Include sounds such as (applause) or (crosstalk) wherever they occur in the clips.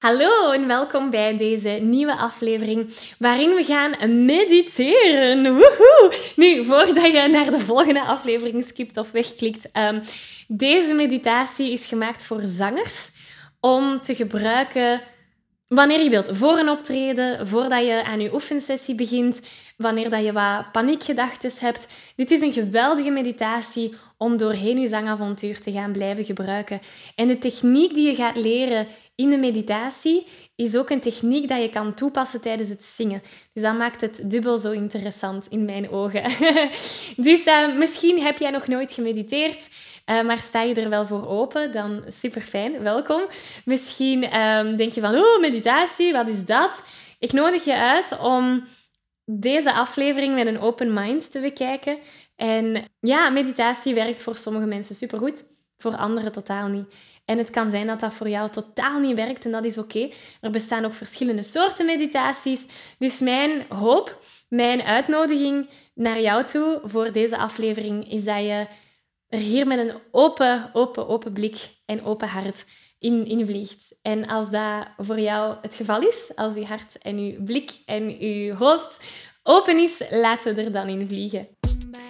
Hallo en welkom bij deze nieuwe aflevering waarin we gaan mediteren. Woehoe! Nu, voordat je naar de volgende aflevering skipt of wegklikt, um, deze meditatie is gemaakt voor zangers om te gebruiken wanneer je wilt. Voor een optreden, voordat je aan je oefensessie begint, wanneer dat je wat paniekgedachten hebt. Dit is een geweldige meditatie om doorheen je zangavontuur te gaan blijven gebruiken. En de techniek die je gaat leren in de meditatie is ook een techniek dat je kan toepassen tijdens het zingen. Dus dat maakt het dubbel zo interessant in mijn ogen. (laughs) dus uh, misschien heb jij nog nooit gemediteerd. Uh, maar sta je er wel voor open, dan super fijn, welkom. Misschien um, denk je van, oh, meditatie, wat is dat? Ik nodig je uit om deze aflevering met een open mind te bekijken. En ja, meditatie werkt voor sommige mensen supergoed, voor anderen totaal niet. En het kan zijn dat dat voor jou totaal niet werkt en dat is oké. Er bestaan ook verschillende soorten meditaties. Dus mijn hoop, mijn uitnodiging naar jou toe voor deze aflevering is dat je er hier met een open, open, open blik en open hart in, in. En als dat voor jou het geval is, als je hart en je blik en je hoofd open is, laten we er dan in vliegen.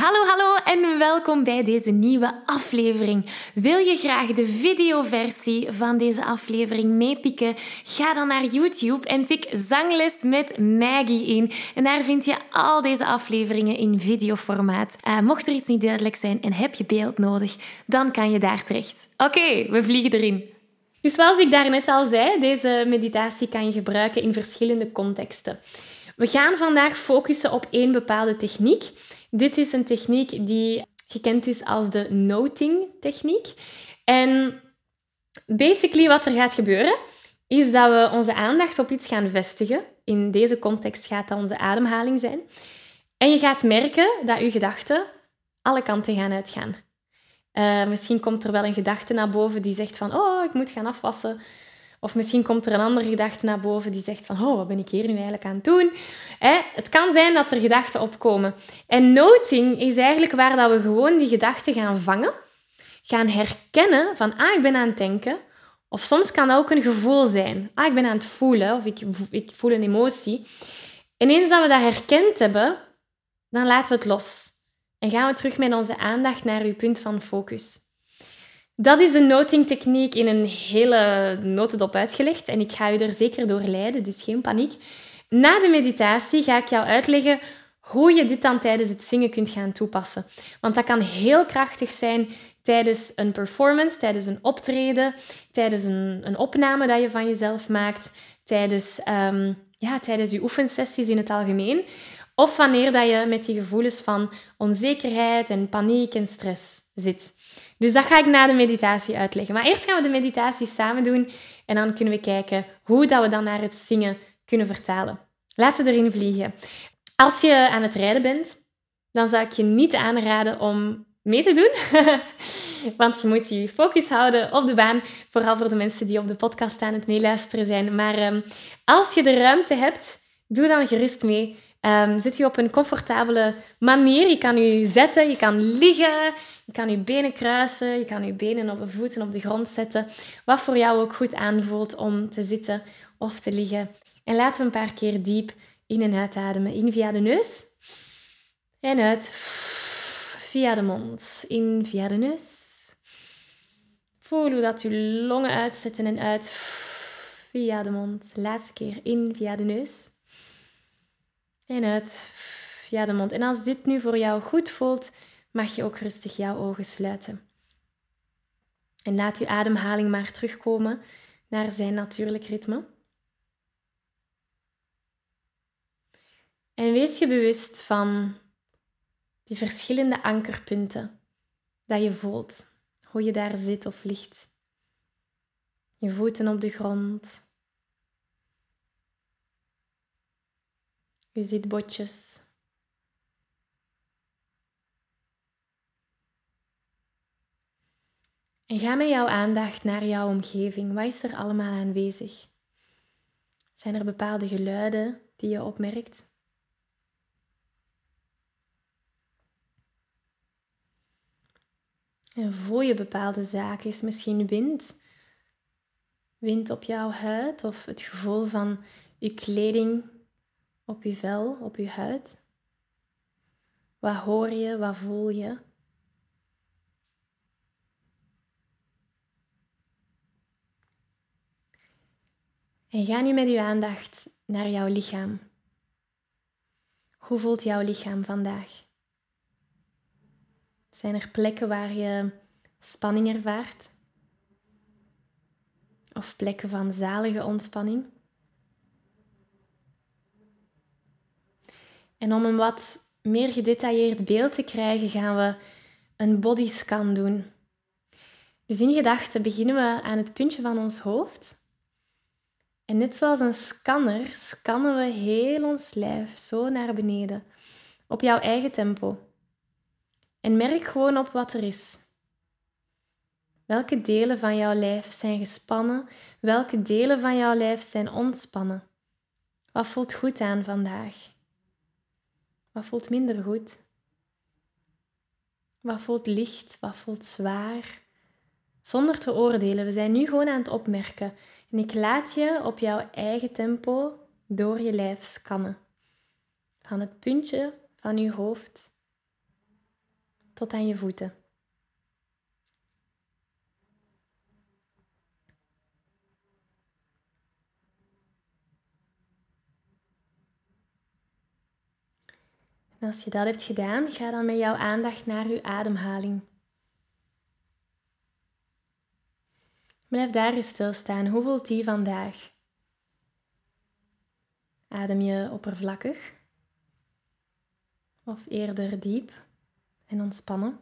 Hallo, hallo en welkom bij deze nieuwe aflevering. Wil je graag de videoversie van deze aflevering meepikken? Ga dan naar YouTube en tik Zangles met Maggie in. En daar vind je al deze afleveringen in videoformaat. Uh, mocht er iets niet duidelijk zijn en heb je beeld nodig, dan kan je daar terecht. Oké, we vliegen erin. Dus zoals ik daarnet al zei, deze meditatie kan je gebruiken in verschillende contexten. We gaan vandaag focussen op één bepaalde techniek. Dit is een techniek die gekend is als de noting techniek. En basically wat er gaat gebeuren, is dat we onze aandacht op iets gaan vestigen. In deze context gaat dat onze ademhaling zijn. En je gaat merken dat je gedachten alle kanten gaan uitgaan. Uh, misschien komt er wel een gedachte naar boven die zegt van, oh, ik moet gaan afwassen. Of misschien komt er een andere gedachte naar boven die zegt van, oh, wat ben ik hier nu eigenlijk aan het doen? het kan zijn dat er gedachten opkomen. En noting is eigenlijk waar dat we gewoon die gedachten gaan vangen, gaan herkennen van, ah, ik ben aan het denken. Of soms kan dat ook een gevoel zijn. Ah, ik ben aan het voelen of ik, ik voel een emotie. En eens dat we dat herkend hebben, dan laten we het los. En gaan we terug met onze aandacht naar uw punt van focus. Dat is een notingtechniek in een hele notendop uitgelegd en ik ga u er zeker door leiden, dus geen paniek. Na de meditatie ga ik jou uitleggen hoe je dit dan tijdens het zingen kunt gaan toepassen. Want dat kan heel krachtig zijn tijdens een performance, tijdens een optreden, tijdens een, een opname dat je van jezelf maakt, tijdens, um, ja, tijdens je oefensessies in het algemeen. Of wanneer dat je met die gevoelens van onzekerheid en paniek en stress zit. Dus dat ga ik na de meditatie uitleggen. Maar eerst gaan we de meditatie samen doen en dan kunnen we kijken hoe dat we dan naar het zingen kunnen vertalen. Laten we erin vliegen. Als je aan het rijden bent, dan zou ik je niet aanraden om mee te doen. (laughs) Want je moet je focus houden op de baan. Vooral voor de mensen die op de podcast aan het meeluisteren zijn. Maar um, als je de ruimte hebt, doe dan gerust mee. Um, zit je op een comfortabele manier. Je kan je zetten, je kan liggen, je kan je benen kruisen, je kan je benen op voeten op de grond zetten. Wat voor jou ook goed aanvoelt om te zitten of te liggen. En laten we een paar keer diep in en uitademen. In via de neus en uit via de mond. In via de neus. Voel hoe dat je longen uitzetten en uit via de mond. Laatste keer in via de neus. En uit via de mond. En als dit nu voor jou goed voelt, mag je ook rustig jouw ogen sluiten. En laat uw ademhaling maar terugkomen naar zijn natuurlijk ritme. En wees je bewust van die verschillende ankerpunten dat je voelt. Hoe je daar zit of ligt. Je voeten op de grond. Je zitbotjes. En ga met jouw aandacht naar jouw omgeving. Wat is er allemaal aanwezig? Zijn er bepaalde geluiden die je opmerkt? En voel je bepaalde zaken? Is misschien wind? Wind op jouw huid of het gevoel van je kleding op je vel, op je huid? Wat hoor je? Wat voel je? En ga nu met je aandacht naar jouw lichaam. Hoe voelt jouw lichaam vandaag? Zijn er plekken waar je spanning ervaart? Of plekken van zalige ontspanning? En om een wat meer gedetailleerd beeld te krijgen, gaan we een bodyscan doen. Dus in gedachten beginnen we aan het puntje van ons hoofd. En net zoals een scanner scannen we heel ons lijf zo naar beneden, op jouw eigen tempo. En merk gewoon op wat er is. Welke delen van jouw lijf zijn gespannen? Welke delen van jouw lijf zijn ontspannen? Wat voelt goed aan vandaag? Wat voelt minder goed? Wat voelt licht? Wat voelt zwaar? Zonder te oordelen, we zijn nu gewoon aan het opmerken. En ik laat je op jouw eigen tempo door je lijf scannen. Van het puntje van je hoofd tot aan je voeten. En als je dat hebt gedaan, ga dan met jouw aandacht naar je ademhaling. Blijf daar eens stilstaan. Hoe voelt die vandaag? Adem je oppervlakkig? Of eerder diep? en ontspannen.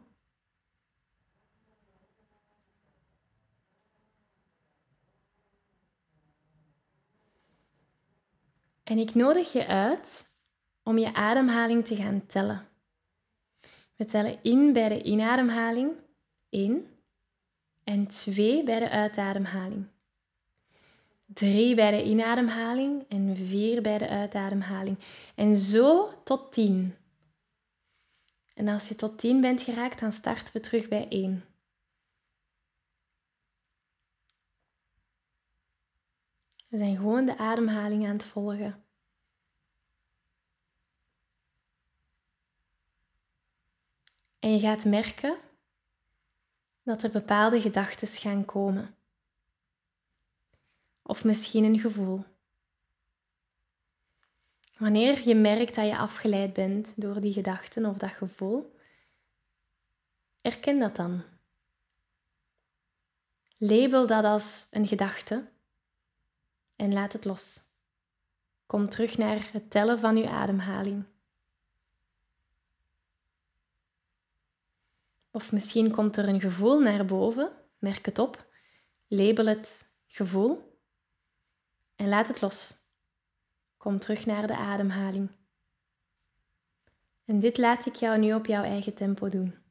En ik nodig je uit om je ademhaling te gaan tellen. We tellen in bij de inademhaling 1 en 2 bij de uitademhaling. 3 bij de inademhaling en 4 bij de uitademhaling. En zo tot 10. En als je tot 10 bent geraakt, dan starten we terug bij 1. We zijn gewoon de ademhaling aan het volgen. En je gaat merken dat er bepaalde gedachten gaan komen. Of misschien een gevoel. Wanneer je merkt dat je afgeleid bent door die gedachten of dat gevoel, erken dat dan. Label dat als een gedachte en laat het los. Kom terug naar het tellen van je ademhaling. Of misschien komt er een gevoel naar boven, merk het op, label het gevoel en laat het los. Kom terug naar de ademhaling. En dit laat ik jou nu op jouw eigen tempo doen.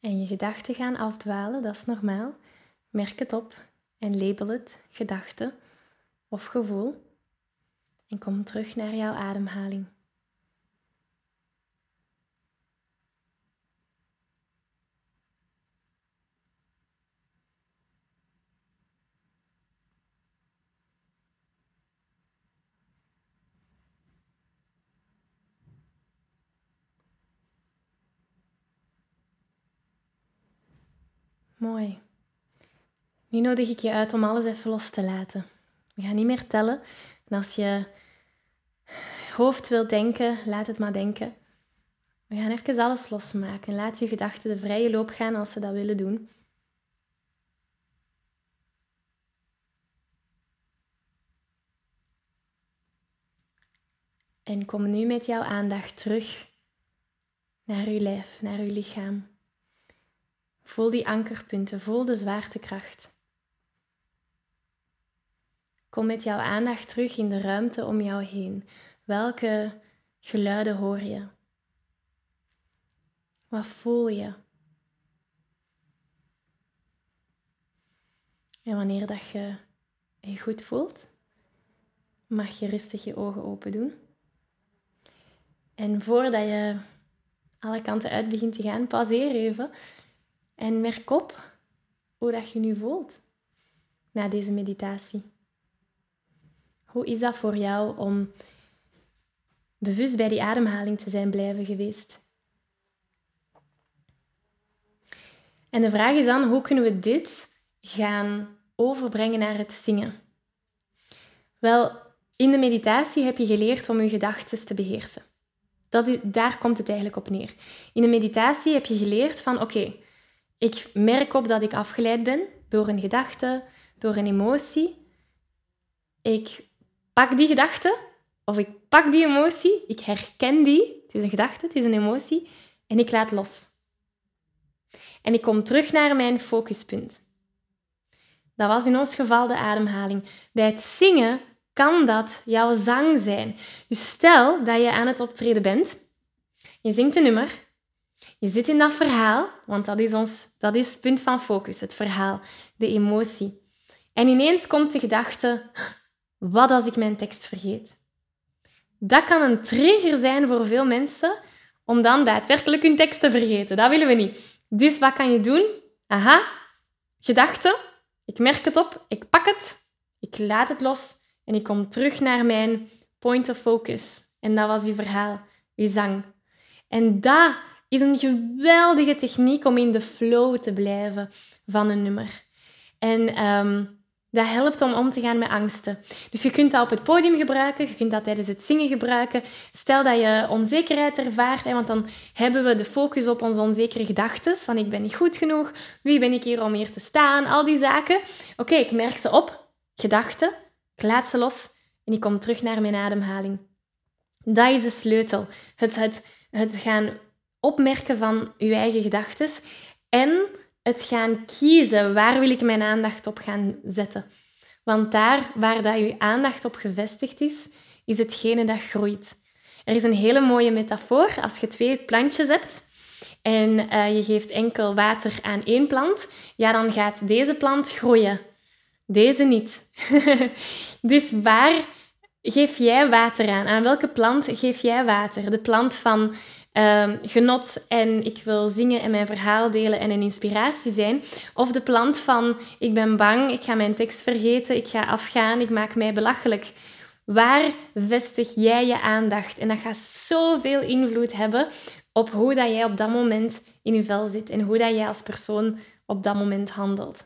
En je gedachten gaan afdwalen, dat is normaal. Merk het op en label het gedachte of gevoel. En kom terug naar jouw ademhaling. Mooi. Nu nodig ik je uit om alles even los te laten. We gaan niet meer tellen. En als je hoofd wilt denken, laat het maar denken. We gaan even alles losmaken. Laat je gedachten de vrije loop gaan als ze dat willen doen. En kom nu met jouw aandacht terug naar uw lijf, naar uw lichaam. Voel die ankerpunten, voel de zwaartekracht. Kom met jouw aandacht terug in de ruimte om jou heen. Welke geluiden hoor je? Wat voel je? En wanneer dat je je goed voelt, mag je rustig je ogen open doen. En voordat je alle kanten uit begint te gaan, pauzeer even en merk op hoe dat je nu voelt na deze meditatie. Hoe is dat voor jou om bewust bij die ademhaling te zijn blijven geweest? En de vraag is dan, hoe kunnen we dit gaan overbrengen naar het zingen? Wel, in de meditatie heb je geleerd om je gedachten te beheersen. Dat daar komt het eigenlijk op neer. In de meditatie heb je geleerd van oké, ik merk op dat ik afgeleid ben door een gedachte, door een emotie. Ik pak die gedachte of ik pak die emotie, ik herken die, het is een gedachte, het is een emotie, en ik laat los. En ik kom terug naar mijn focuspunt. Dat was in ons geval de ademhaling. Bij het zingen kan dat jouw zang zijn. Dus stel dat je aan het optreden bent, je zingt een nummer, je zit in dat verhaal, want dat is, ons, dat is het punt van focus, het verhaal, de emotie. En ineens komt de gedachte, wat als ik mijn tekst vergeet? Dat kan een trigger zijn voor veel mensen om dan daadwerkelijk hun tekst te vergeten. Dat willen we niet. Dus wat kan je doen? Aha, gedachte, ik merk het op, ik pak het, ik laat het los en ik kom terug naar mijn point of focus. En dat was uw verhaal, uw zang. En dat is een geweldige techniek om in de flow te blijven van een nummer. En um, dat helpt om om te gaan met angsten. Dus je kunt dat op het podium gebruiken, je kunt dat tijdens het zingen gebruiken. Stel dat je onzekerheid ervaart, hè, want dan hebben we de focus op onze onzekere gedachten. Van ik ben niet goed genoeg, wie ben ik hier om hier te staan, al die zaken. Oké, ik merk ze op, gedachten, ik laat ze los en ik kom terug naar mijn ademhaling. Dat is de sleutel. Het, het, het gaan opmerken van je eigen gedachten en het gaan kiezen waar wil ik mijn aandacht op gaan zetten. Want daar waar dat je aandacht op gevestigd is, is hetgene dat groeit. Er is een hele mooie metafoor. Als je twee plantjes hebt en uh, je geeft enkel water aan één plant, ja, dan gaat deze plant groeien. Deze niet. (laughs) dus waar geef jij water aan? Aan welke plant geef jij water? De plant van um, genot en ik wil zingen en mijn verhaal delen en een inspiratie zijn. Of de plant van ik ben bang, ik ga mijn tekst vergeten, ik ga afgaan, ik maak mij belachelijk. Waar vestig jij je aandacht? En dat gaat zoveel invloed hebben op hoe dat jij op dat moment in je vel zit en hoe dat jij als persoon op dat moment handelt.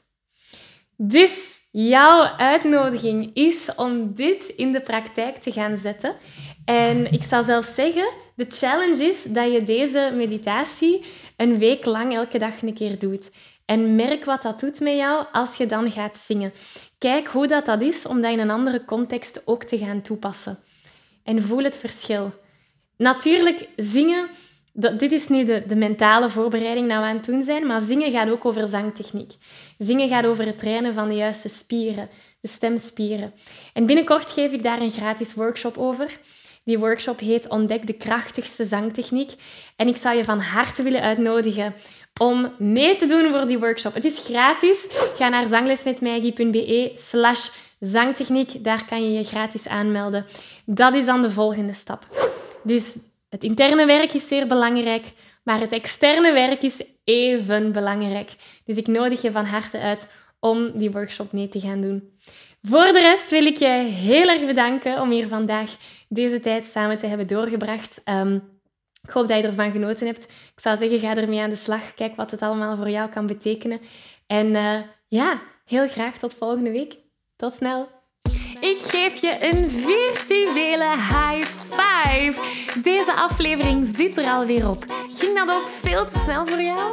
Dus jouw uitnodiging is om dit in de praktijk te gaan zetten. En ik zal zelfs zeggen, de challenge is dat je deze meditatie een week lang elke dag een keer doet. En merk wat dat doet met jou als je dan gaat zingen. Kijk hoe dat, dat is om dat in een andere context ook te gaan toepassen. En voel het verschil. Natuurlijk, zingen, dat, dit is nu de, de mentale voorbereiding dat we aan het doen zijn, maar zingen gaat ook over zangtechniek. Zingen gaat over het trainen van de juiste spieren, de stemspieren. En binnenkort geef ik daar een gratis workshop over. Die workshop heet Ontdek de krachtigste zangtechniek. En ik zou je van harte willen uitnodigen om mee te doen voor die workshop. Het is gratis. Ga naar zanglesmetmaggie.be slash zangtechniek. Daar kan je je gratis aanmelden. Dat is dan de volgende stap. Dus het interne werk is zeer belangrijk, maar het externe werk is even belangrijk. Dus ik nodig je van harte uit om die workshop mee te gaan doen. Voor de rest wil ik je heel erg bedanken om hier vandaag deze tijd samen te hebben doorgebracht. Um, ik hoop dat je ervan genoten hebt. Ik zou zeggen, ga ermee aan de slag. Kijk wat het allemaal voor jou kan betekenen. En uh, ja, heel graag tot volgende week. Tot snel. Ik geef je een virtuele high five. Deze aflevering zit er alweer op. Ging dat ook veel te snel voor jou?